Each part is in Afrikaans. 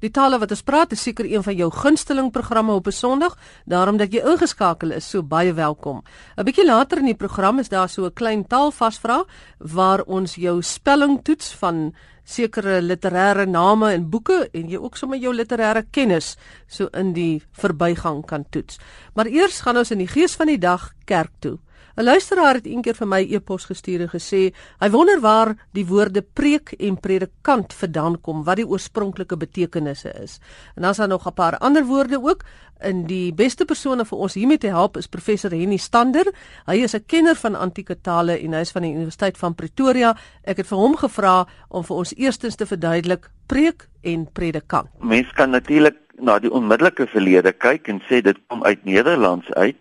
Die tale wat ons praat is seker een van jou gunsteling programme op 'n Sondag, daarom dat jy ingeskakel is. So baie welkom. 'n Bietjie later in die program is daar so 'n klein taalvasvraag waar ons jou spelling toets van sekere literêre name en boeke en jy ook sommer jou literêre kennis so in die verbygang kan toets. Maar eers gaan ons in die gees van die dag kerk toe. 'n Luisteraar het eendag vir my e-pos gestuur en gesê hy wonder waar die woorde preek en predikant vandaan kom, wat die oorspronklike betekenisse is. En dan is daar nog 'n paar ander woorde ook. In die beste persone vir ons hiermee te help is professor Henny Stander. Hy is 'n kenner van antieke tale en hy is van die Universiteit van Pretoria. Ek het vir hom gevra om vir ons eerstens te verduidelik preek en predikant. Mense kan natuurlik na die onmiddellike verlede kyk en sê dit kom uit Nederlands uit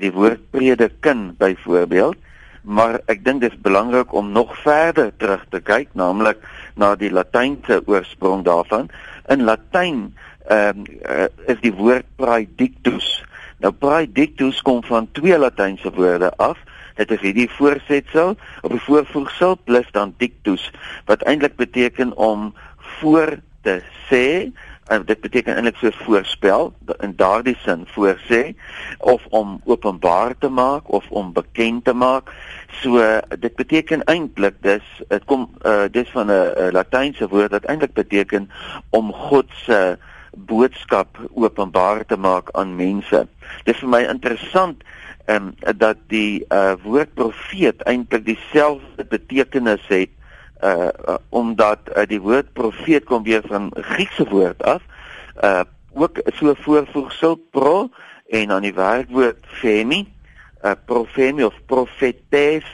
die woord predikin byvoorbeeld maar ek dink dit is belangrik om nog verder terug te kyk naamlik na die latynse oorsprong daarvan. In latyn ehm um, uh, is die woord praedictus. Nou praedictus kom van twee latynse woorde af. Dit is hierdie voorsetsel of die voorvoegsel plus dan dictus wat eintlik beteken om voor te sê en dit beteken eintlik so voorspel in daardie sin voorsê of om openbaar te maak of om bekend te maak. So dit beteken eintlik dis dit kom uh, dis van 'n latynse woord wat eintlik beteken om God se boodskap openbaar te maak aan mense. Dis vir my interessant en um, dat die uh, woord profeet eintlik dieselfde betekenis het uh, uh omdat uh, die woord profeet kom weer van Griekse woord af uh ook so voorvoegsel pro en dan die werkwoord femi uh profemi of profetes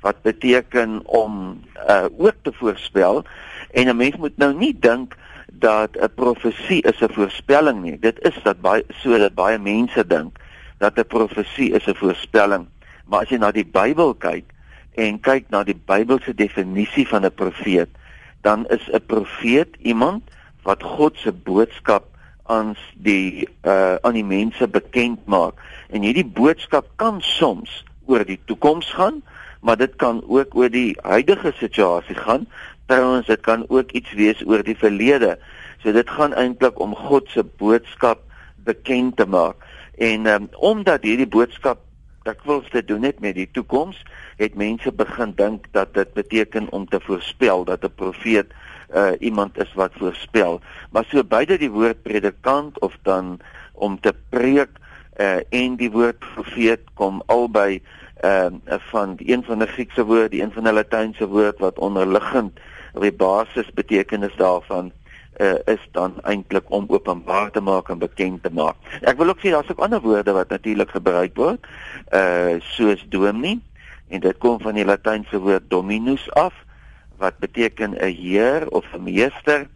wat beteken om uh ook te voorspel. En 'n mens moet nou nie dink dat 'n profesie is 'n voorspelling nie. Dit is dat baie so dat baie mense dink dat 'n profesie is 'n voorspelling. Maar as jy na die Bybel kyk en kyk na die Bybelse definisie van 'n profeet, dan is 'n profeet iemand wat God se boodskap aan die uh aan die mense bekend maak. En hierdie boodskap kan soms oor die toekoms gaan, maar dit kan ook oor die huidige situasie gaan. Trouwens, dit kan ook iets wees oor die verlede. So dit gaan eintlik om God se boodskap bekend te maak. En um, omdat hierdie boodskap dikwels te doen het met die toekoms, het mense begin dink dat dit beteken om te voorspel dat 'n profeet uh, iemand is wat voorspel. Maar so beide die woord predikant of dan om te preek uh, en die woord profeet kom albei uh, van die een van die Griekse woorde, die een van die Latynse woord wat onderliggend die basis betekenis daarvan uh, is dan eintlik om openbaar te maak en bekend te maak. Ek wil ook sê daar's ook ander woorde wat natuurlik gebruik word, uh soos dominee en dit kom van die latynse woord dominus af wat beteken 'n heer of 'n meester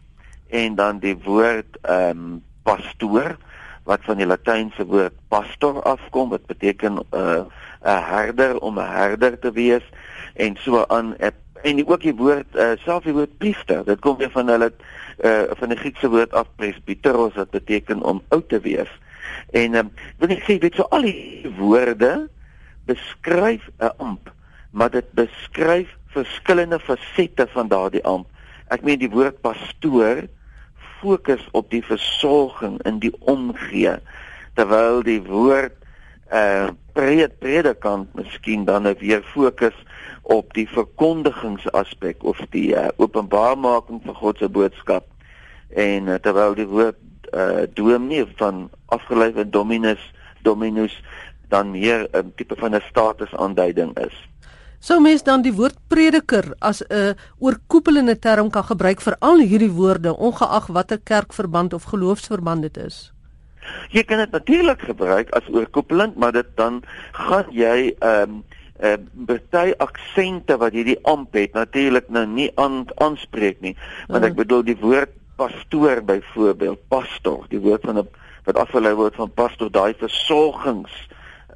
en dan die woord ehm um, pastoor wat van die latynse woord pastor afkom wat beteken 'n uh, 'n herder om 'n herder te wees en so aan en ook die woord uh, self die woord priester dit kom weer van hulle uh, van die Griekse woord af presbyteros wat beteken om oud te wees. En um, wil ek sê weet so al die woorde beskryf 'n amp, maar dit beskryf verskillende fasette van daardie amp. Ek meen die woord pastoor fokus op die versorging in die omgee terwyl die woord uh pred predikant miskien dan nou weer fokus op die verkondigingsaspek of die uh, openbaarmaking van God se boodskap en uh, terwyl die woord uh dominee van afgelei van dominus dominus dan meer 'n um, tipe van 'n statusaanduiding is. Sou mens dan die woord prediker as 'n oorkoepelende term kan gebruik vir al hierdie woorde ongeag watter kerkverband of geloofsverband dit is? Jy kan dit natuurlik gebruik as oorkoepelend, maar dit dan gaan jy ehm um, uh baie aksente wat hierdie amp het natuurlik nou nie aan aanspreek nie want ek mm. bedoel die woord pastoor byvoorbeeld pastor die woord van 'n wat afgelei word van pastor daai versorgings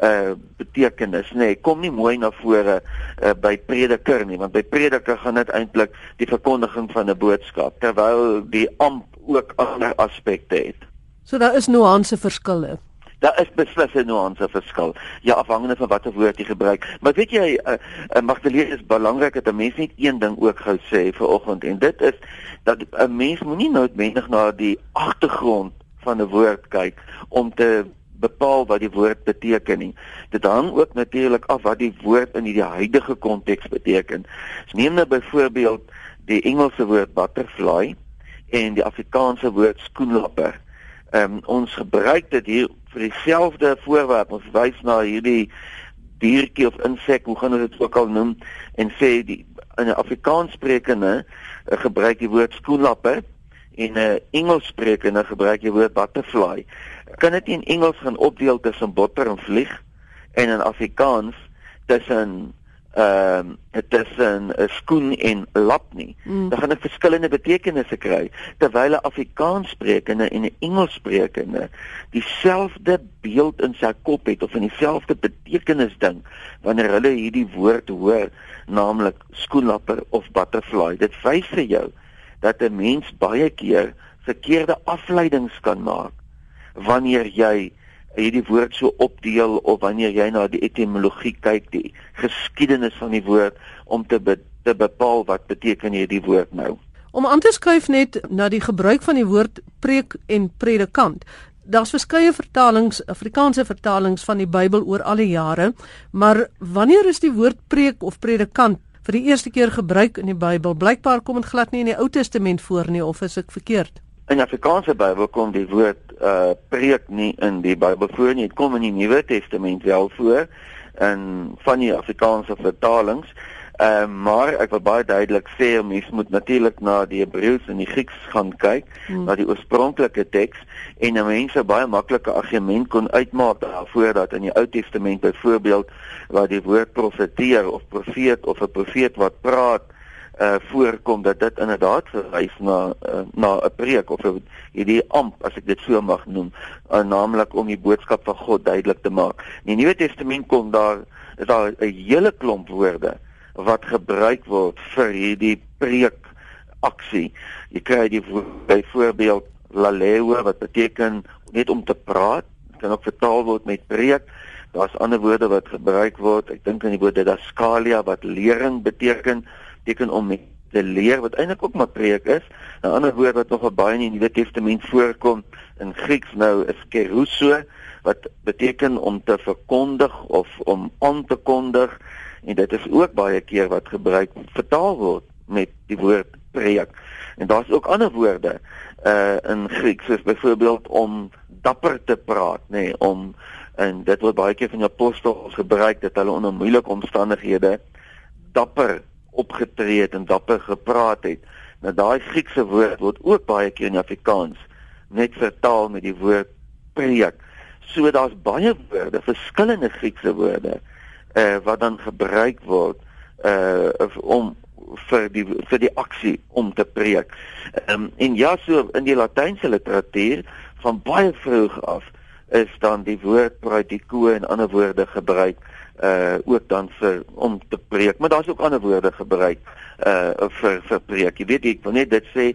uh betekenis nê nee, kom nie mooi na vore uh, by prediker nie want by prediker gaan dit eintlik die verkondiging van 'n boodskap terwyl die amp ook ander aspekte het. So daar is nuance verskille. Daar is beslis 'n nuance verskil. Ja, afhangende van watter woord jy gebruik. Maar weet jy, 'n uh, uh, Magdalene is belangrik dat 'n mens net een ding ook gou sê vir oggend en dit is dat 'n mens moenie noodwendig na die agtergrond van 'n woord kyk om te bepaal wat die woord beteken nie. Dit hang ook natuurlik af wat die woord in die huidige konteks beteken. So neem nou byvoorbeeld die Engelse woord butterfly en die Afrikaanse woord skoenlapper. Ehm um, ons gebruik dit hier vir dieselfde voorwerp. Ons wys na hierdie diertjie of insek, hoe gaan ons dit ook al noem en sê die in 'n Afrikaanssprekende uh, gebruik die woord skoenlapper en 'n uh, Engelssprekende gebruik die woord butterfly. Kan dit in Engels gaan opdeel tussen botter en vlieg en in Afrikaans tussen ehm dit is 'n skoen en lap nie. Mm. Dan gaan ek verskillende betekenisse kry terwyl 'n Afrikaans sprekende en 'n Engels sprekende dieselfde beeld in sy kop het of in dieselfde betekenis ding wanneer hulle hierdie woord hoor, naamlik skoenlapper of butterfly. Dit wys vir jou dat 'n mens baie keer verkeerde afleidings kan maak wanneer jy hierdie woord so opdeel of wanneer jy na die etimologie kyk, die geskiedenis van die woord om te be te bepaal wat beteken hierdie woord nou. Om aan te skuif net na die gebruik van die woord preek en predikant. Daar's verskeie vertalings, Afrikaanse vertalings van die Bybel oor al die jare, maar wanneer is die woord preek of predikant vir die eerste keer gebruik in die Bybel? Blykbaar kom dit glad nie in die Ou Testament voor nie of is ek verkeerd? In Afrikaanse Bybel kom die woord uh preek nie in die Bybel voor nie. Dit kom in die Nuwe Testament wel voor in van die Afrikaanse vertalings. Ehm uh, maar ek wil baie duidelik sê mens moet natuurlik na die Hebreëus en die Grieks gaan kyk, hmm. na die oorspronklike teks en mense baie maklike argument kon uitmaak daarvoor dat in die Ou Testament byvoorbeeld waar die woord profeteer of profeet of 'n profeet wat praat uh voorkom dat dit inderdaad verwys na uh, na 'n preek of hierdie amp as ek dit so mag noem, uh, naamlik om die boodskap van God duidelik te maak. In die Nuwe Testament kom daar is daar 'n hele klomp woorde wat gebruik word vir hierdie preek aksie. Jy kry die byvoorbeeld laleo wat beteken net om te praat, kan ook vertaal word met preek. Daar's ander woorde wat gebruik word. Ek dink aan die woord didaskalia wat lering beteken beteken om te leer wat eintlik ook maar preek is. 'n Ander woord wat nog baie in die Nuwe Testament voorkom in Grieks nou is keruso wat beteken om te verkondig of om aan te kondig en dit is ook baie keer wat gebruik vertaal word met die woord preek. En daar's ook ander woorde uh in Grieks soos byvoorbeeld om dapper te praat, nê, nee, om en dit word baie keer van die apostels gebruik dat hulle onder moeilike omstandighede dapper opgetree het en dapper gepraat het. Nou daai Griekse woord word ook baie keer in Afrikaans net vertaal met die woord preek. So daar's baie woorde, verskillende Griekse woorde eh uh, wat dan gebruik word eh uh, om vir die vir die aksie om te preek. Ehm um, en ja so in die Latynse literatuur van baie vroeg af is dan die woord praedico en ander woorde gebruik uh ook dan vir om te preek, maar daar's ook ander woorde gebruik uh vir vir preek. Jy weet ek wil net dit sê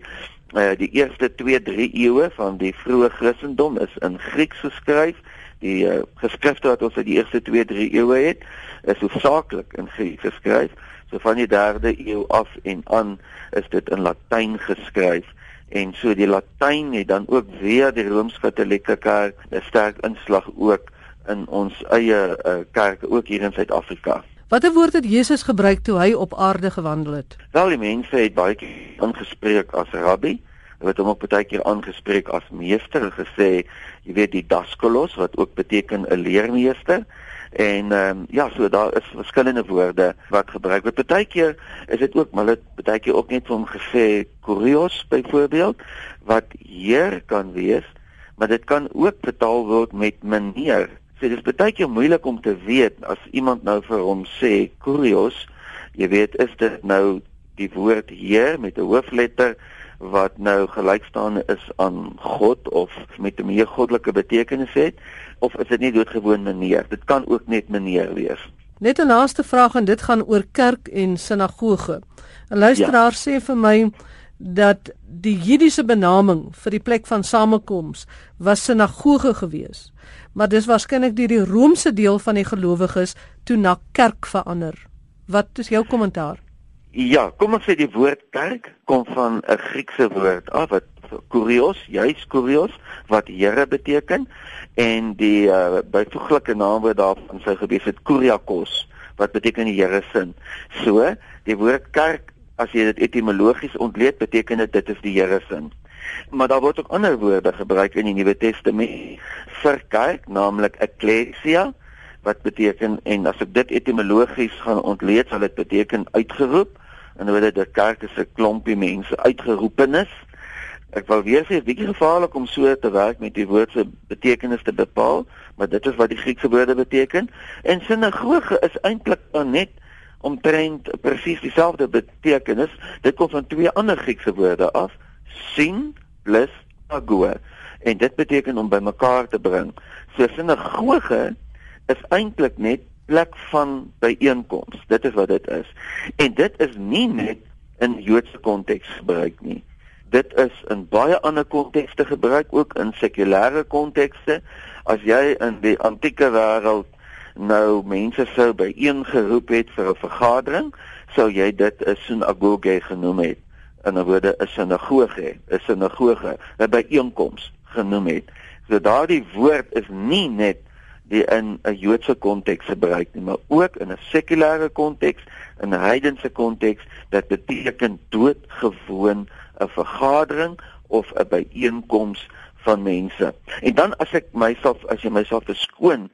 uh die eerste 2, 3 eeue van die vroeë Christendom is in Grieks geskryf. Die uh, geskrifte wat ons uit die eerste 2, 3 eeue het, is hoofsaaklik in Grieks geskryf. So van die 3de eeu af en aan is dit in Latyn geskryf en so die Latyn het dan ook weer die Rooms-Katolieke Kerk 'n sterk inslag ook in ons eie uh, kerk ook hier in Suid-Afrika. Watter woord het Jesus gebruik toe hy op aarde gewandel het? Wel die mense het baie keer aangespreek as rabbi. Hulle het hom ook baie keer aangespreek as meester gesê, jy weet die daskolos wat ook beteken 'n leermeester. En ehm um, ja, so daar is verskillende woorde wat gebruik word. Partykeer is dit ook maar dit partykeer ook net vir hom gesê kurios byvoorbeeld wat heer kan wees, maar dit kan ook vertaal word met meneer So dit is baie keer moeilik om te weet as iemand nou vir hom sê kurios, jy weet is dit nou die woord Heer met 'n hoofletter wat nou gelykstaande is aan God of met 'n meer goddelike betekenis het of is dit nie doodgewoon meneer? Dit kan ook net meneer wees. Net 'n laaste vraag en dit gaan oor kerk en sinagoge. 'n Luisteraar ja. sê vir my dat die Jiddiese benaming vir die plek van samekoms was sinagoge gewees. Maar dis waarskynlik deur die Romeinse deel van die gelowiges toe na kerk verander. Wat is jou kommentaar? Ja, kom ons sê die woord kerk kom van 'n Griekse woord af wat kurios, juis kurios wat Here beteken en die uh, byvoeglike naamwoord daarvan sou gewees het kuriakos wat beteken die Here sin. So, die woord kerk as jy dit etimologies ontleed beteken dit dit is die Here se. Maar daar word ook ander woorde gebruik in die Nuwe Testament vir kerk, naamlik ekklesia wat beteken en as ek dit etimologies gaan ontleed sal dit beteken uitgeroep en word dit 'n kerk is 'n klompie mense uitgeroepenes. Ek wil weer sê bietjie gevaarlik om so te werk met die woord se betekenis te bepaal, maar dit is wat die Griekse woorde beteken en sinagoge is eintlik net omtrent presies dieselfde betekenis. Dit kom van twee ander Griekse woorde af: syn plus ago. En dit beteken om bymekaar te bring. So sinagoge is eintlik net plek van byeenkoms. Dit is wat dit is. En dit is nie net in Joodse konteks gebruik nie. Dit is in baie ander kontekste gebruik, ook in sekulêre kontekste. As jy in die antieke wêreld nou mense sou byeengeroep het vir 'n vergadering, sou jy dit 'n sinagoge genoem het. In 'n woorde 'n sinagoge, 'n sinagoge, 'n byeenkoms genoem het. So daardie woord is nie net die in 'n Joodse konteks gebruik nie, maar ook in 'n sekulêre konteks, in 'n heidense konteks, dit beteken doodgewoon 'n vergadering of 'n byeenkoms van mense. En dan as ek myself as jy myself verskoon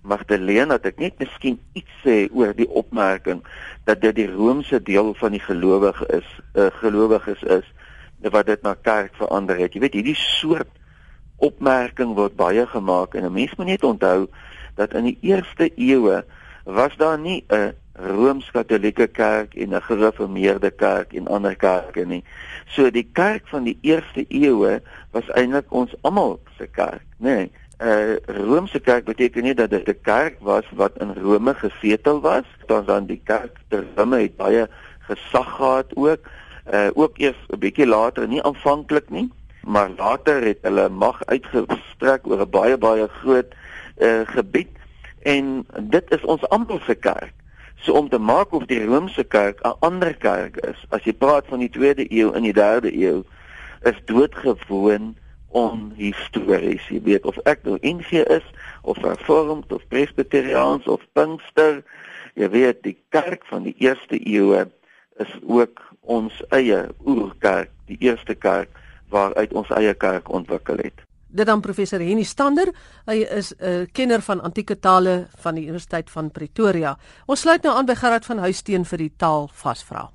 Magdalena dat ek net miskien iets sê oor die opmerking dat dit die Romeinse deel van die gelowige is, 'n uh, eh, gelowiges is wat dit na kerk verander het. Jy weet hierdie soort opmerking word baie gemaak en 'n mens moet net onthou dat in die eerste eeue was daar nie 'n Rooms-Katolieke kerk en 'n gereformeerde kerk en ander kerke nie. So die kerk van die eerste eeue was eintlik ons almal se kerk, nê? Nee uh Romeinse kerk beteken nie dat dit 'n kerk was wat in Rome gesetel was. Dan dan die kerk te Rome het baie gesag gehad ook. Uh ook eers 'n bietjie later, nie aanvanklik nie, maar later het hulle mag uitgestrek oor 'n baie baie groot uh gebied en dit is ons se kerk. So om te maak of die Romeinse kerk 'n ander kerk is, as jy praat van die 2de eeu en die 3de eeu, is doodgewoon onhistories. Jy weet of ek nou NG is of Hervormd of Presbyteriaans of Pinkster, jy weet die kerk van die eerste eeue is ook ons eie oerkerk, die eerste kerk waaruit ons eie kerk ontwikkel het. Dit dan professor Henny Stander, hy is 'n uh, kenner van antieke tale van die Universiteit van Pretoria. Ons sluit nou aan by Gerard van Huisteen vir die taal vasvra.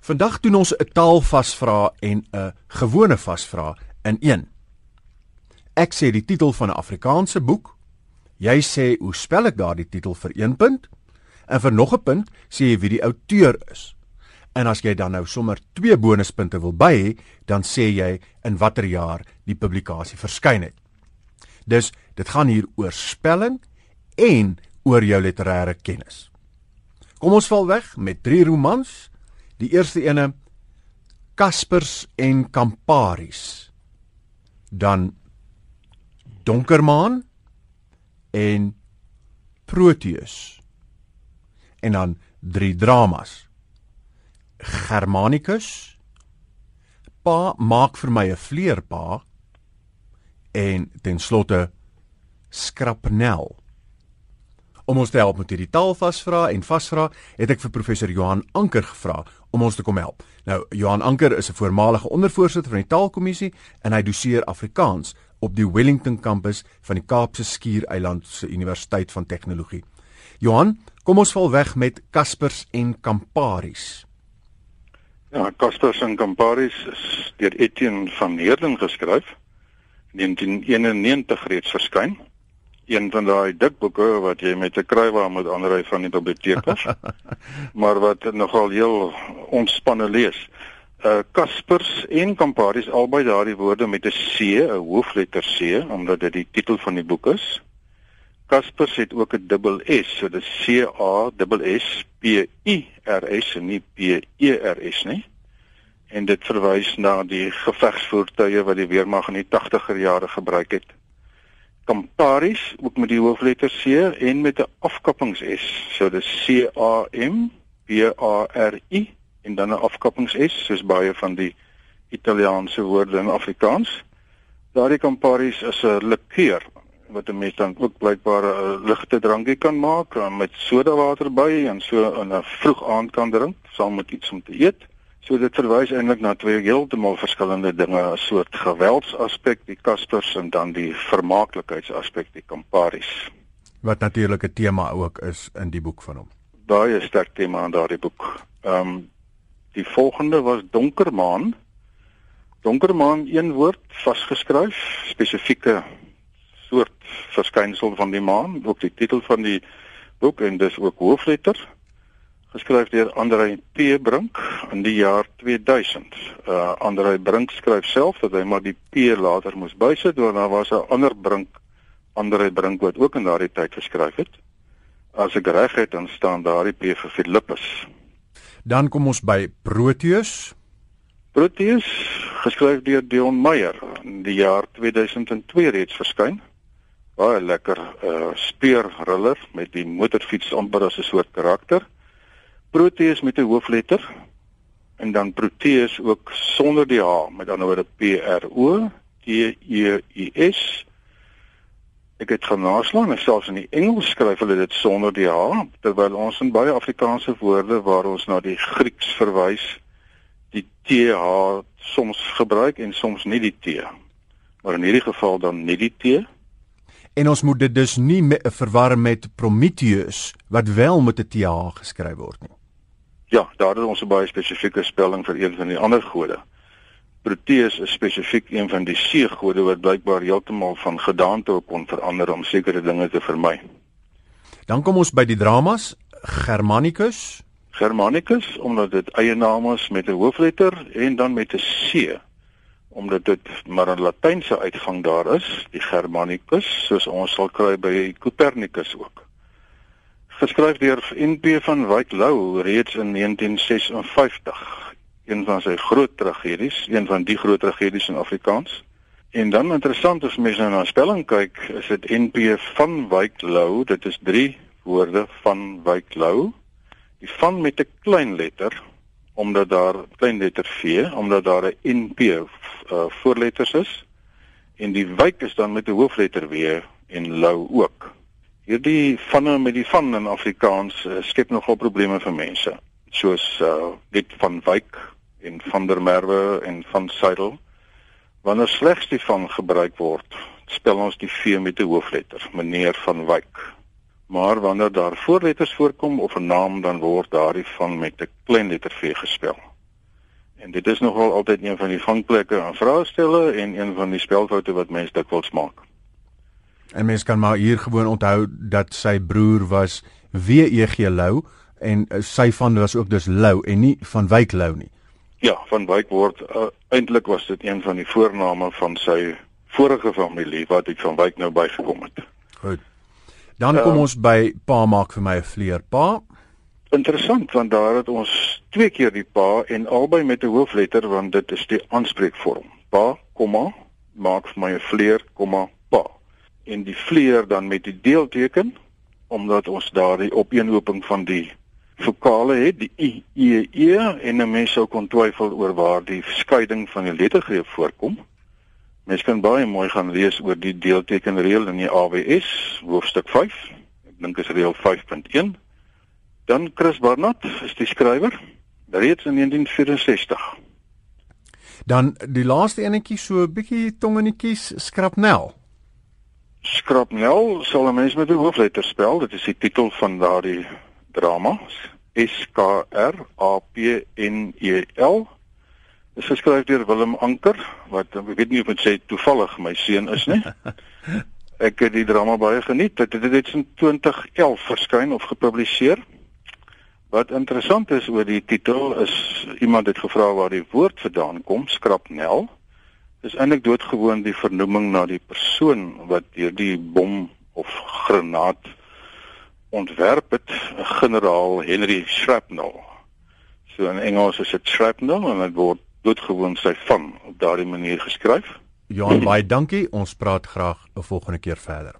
Vandag doen ons 'n taalvasvra en 'n gewone vasvra in een. Ek sê die titel van 'n Afrikaanse boek. Jy sê hoe spel ek daardie titel vir 1 punt? En vir nog 'n punt sê jy wie die outeur is. En as jy dan nou sommer 2 bonuspunte wil by hê, dan sê jy in watter jaar die publikasie verskyn het. Dus dit gaan hier oor spelling en oor jou literêre kennis. Kom ons val weg met drie romans Die eerste ene Kaspers en Camparis. Dan Donkermaan en Proteus. En dan drie dramas. Germanicus. Pa maak vir my 'n vleerpa en ten slotte Skrapnel. Om ons te help met hierdie taal vasvra en vasvra, het ek vir professor Johan Anker gevra om ons te kom help. Nou Johan Anker is 'n voormalige ondervoorsitter van die Taalkommissie en hy doseer Afrikaans op die Wellington kampus van die Kaapse Skiereiland se Universiteit van Tegnologie. Johan, kom ons val weg met Kaspers en Camparis. Ja, Kaspers en Camparis is deur Etienne van Heerden geskryf. 1991 reeds verskyn een van daai dik boeke wat jy met 'n kruiwa moet aanry van die biblioteek af. maar wat nogal heel ontspanne lees. Uh Kaspers en Camparis albei daardie woorde met 'n C, 'n hoofletter C, omdat dit die titel van die boek is. Kaspers het ook 'n dubbel S, so dis C A S S P I R S en nie P E R S nie. En dit verwys na die gevegsvoertuie wat die weermag in die 80er jare gebruik het. Camparis ook met die hoofletter C en met 'n afkappings S, so dis C A M P A R I en dan 'n afkappings S soos baie van die Italiaanse woorde in Afrikaans. Daardie Camparis is 'n likeur wat 'n mens dan ook blykbaar 'n ligte drankie kan maak eh, met sodawater by en so in 'n vroeg aand kan drink saam met iets om te eet. So dit verwys eintlik na twee heeltemal verskillende dinge, 'n soort geweldsaspek die Kaspers en dan die vermaaklikheidsaspek die Camparis. Wat natuurlik 'n tema ook is in die boek van hom. Baie sterk tema in daardie boek. Ehm um, die volgende was Donkermaan. Donkermaan een woord vasgeskryf, spesifieke soort verskynsel van die maan, ook die titel van die boek en dis ook hoofletter geskryf deur Andrei P Brink in die jaar 2000. Uh Andrei Brink skryf self dat hy maar die P later moes bysit want daar was 'n ander Brink Andrei Brink wat ook in daardie tyd geskryf het. As ek reg het, dan staan daardie P vir Philippus. Dan kom ons by Proteus. Proteus, geskryf deur Dion Meyer in die jaar 2002 reeds verskyn baie lekker uh speurruller met die motorfiets amper as 'n soort karakter. Proteus met 'n hoofletter en dan Proteus ook sonder die H met ander woorde P R O T E U S. Ek het gaan naslaan en selfs in die Engels skryf hulle dit sonder die H terwyl ons in baie Afrikaanse woorde waar ons na die Grieks verwys die T H soms gebruik en soms nie die T. Maar in hierdie geval dan nie die T En ons moet dit dus nie me, verwar met Prometheus wat wel met 'n TH geskryf word nie. Ja, daar is ons 'n baie spesifieke spelling vir een van die ander gode. Proteus is spesifiek een van die seegode wat blykbaar heeltemal van gedaante kon verander om sekere dinge te vermy. Dan kom ons by die dramas Germanicus. Germanicus omdat dit eie naam is met 'n hoofletter en dan met 'n C omdat dit maar 'n latynse uitgang daar is, die Germanicus, soos ons sal kry by Copernicus ook. Geskryf deur NP van Wyk Lou reeds in 1956, een van sy groot tragedies, een van die groot tragedies in Afrikaans. En dan interessant as mense nou na spelling kyk, is dit NP van Wyk Lou, dit is 3 woorde van Wyk Lou. Die van met 'n klein letter omdat daar klein letter V, omdat daar 'n NP uh, voorletters is en die wyk is dan met 'n hoofletter W en lou ook. Hierdie vanne met die van in Afrikaans uh, skep nogal probleme vir mense. Soos uh dit van wyk en van der Merwe en van Suidel. Wanneer slegs die van gebruik word, spel ons die V met 'n hoofletter, meneer van wyk. Maar wanneer daar voorletters voorkom of 'n naam dan word daardie van met 'n klein letter V gespel. En dit is nogal altyd een van die vangplekke aan vraestelle en een van die spelfoute wat mense dikwels maak. En mens kan maar hier gewoon onthou dat sy broer was WEG Lou en sy van was ook dus Lou en nie van Wyk Lou nie. Ja, van Wyk word uh, eintlik was dit een van die voorname van sy vorige familie wat uit van Wyk nou bygekom het. Goed. Dan kom um, ons by pa maak vir my 'n vleer pa. Interessant want daar het ons twee keer die pa en albei met 'n hoofletter want dit is die aanspreekvorm. Pa, komma, maak vir my 'n vleer, komma, pa. En die vleer dan met die deelteken omdat ons daar die opeenhoping van die vokale het, die i, e, e en 'n mens sou kon twyfel oor waar die skeiding van die lettergreep voorkom. Mens kan baie mooi gaan lees oor die deeltekenreël in die AWS hoofstuk 5. Ek dink is reël 5.1. Dan Chris Barnard is die skrywer reeds in 1964. Dan die laaste enetjie so 'n bietjie tong in die kies Skrapnel. Skrapnel sal 'n mens met 'n hoofletter spel. Dit is die titel van daardie drama. S K R A P N E L is geskryf deur Willem Anker wat ek weet nie of dit sê toevallig my seun is nie. Ek het die drama baie geniet. Dit het dit in 2011 verskyn of gepubliseer. Wat interessant is oor die titel is iemand het gevra waar die woord vandaan kom, skrapnel. Dis eintlik doodgewoon die vernoeming na die persoon wat deur die bom of granaat ontwerp het generaal Henry Shrapnel. So in Engels is dit shrapnel en dit word doodgewoon sy van op daardie manier geskryf. Johan baie dankie. Ons praat graag 'n volgende keer verder.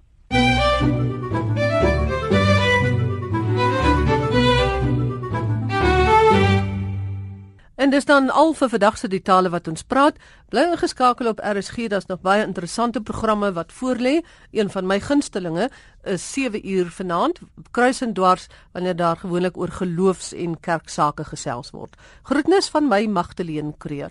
En dis dan al vir vandag se ditale wat ons praat. Bly ingeskakel op RSG, daar's nog baie interessante programme wat voorlê. Een van my gunstelinge is 7 uur vanaand, kruis en dwars wanneer daar gewoonlik oor geloofs- en kerksake gesels word. Groetnis van my Magdalene Creer.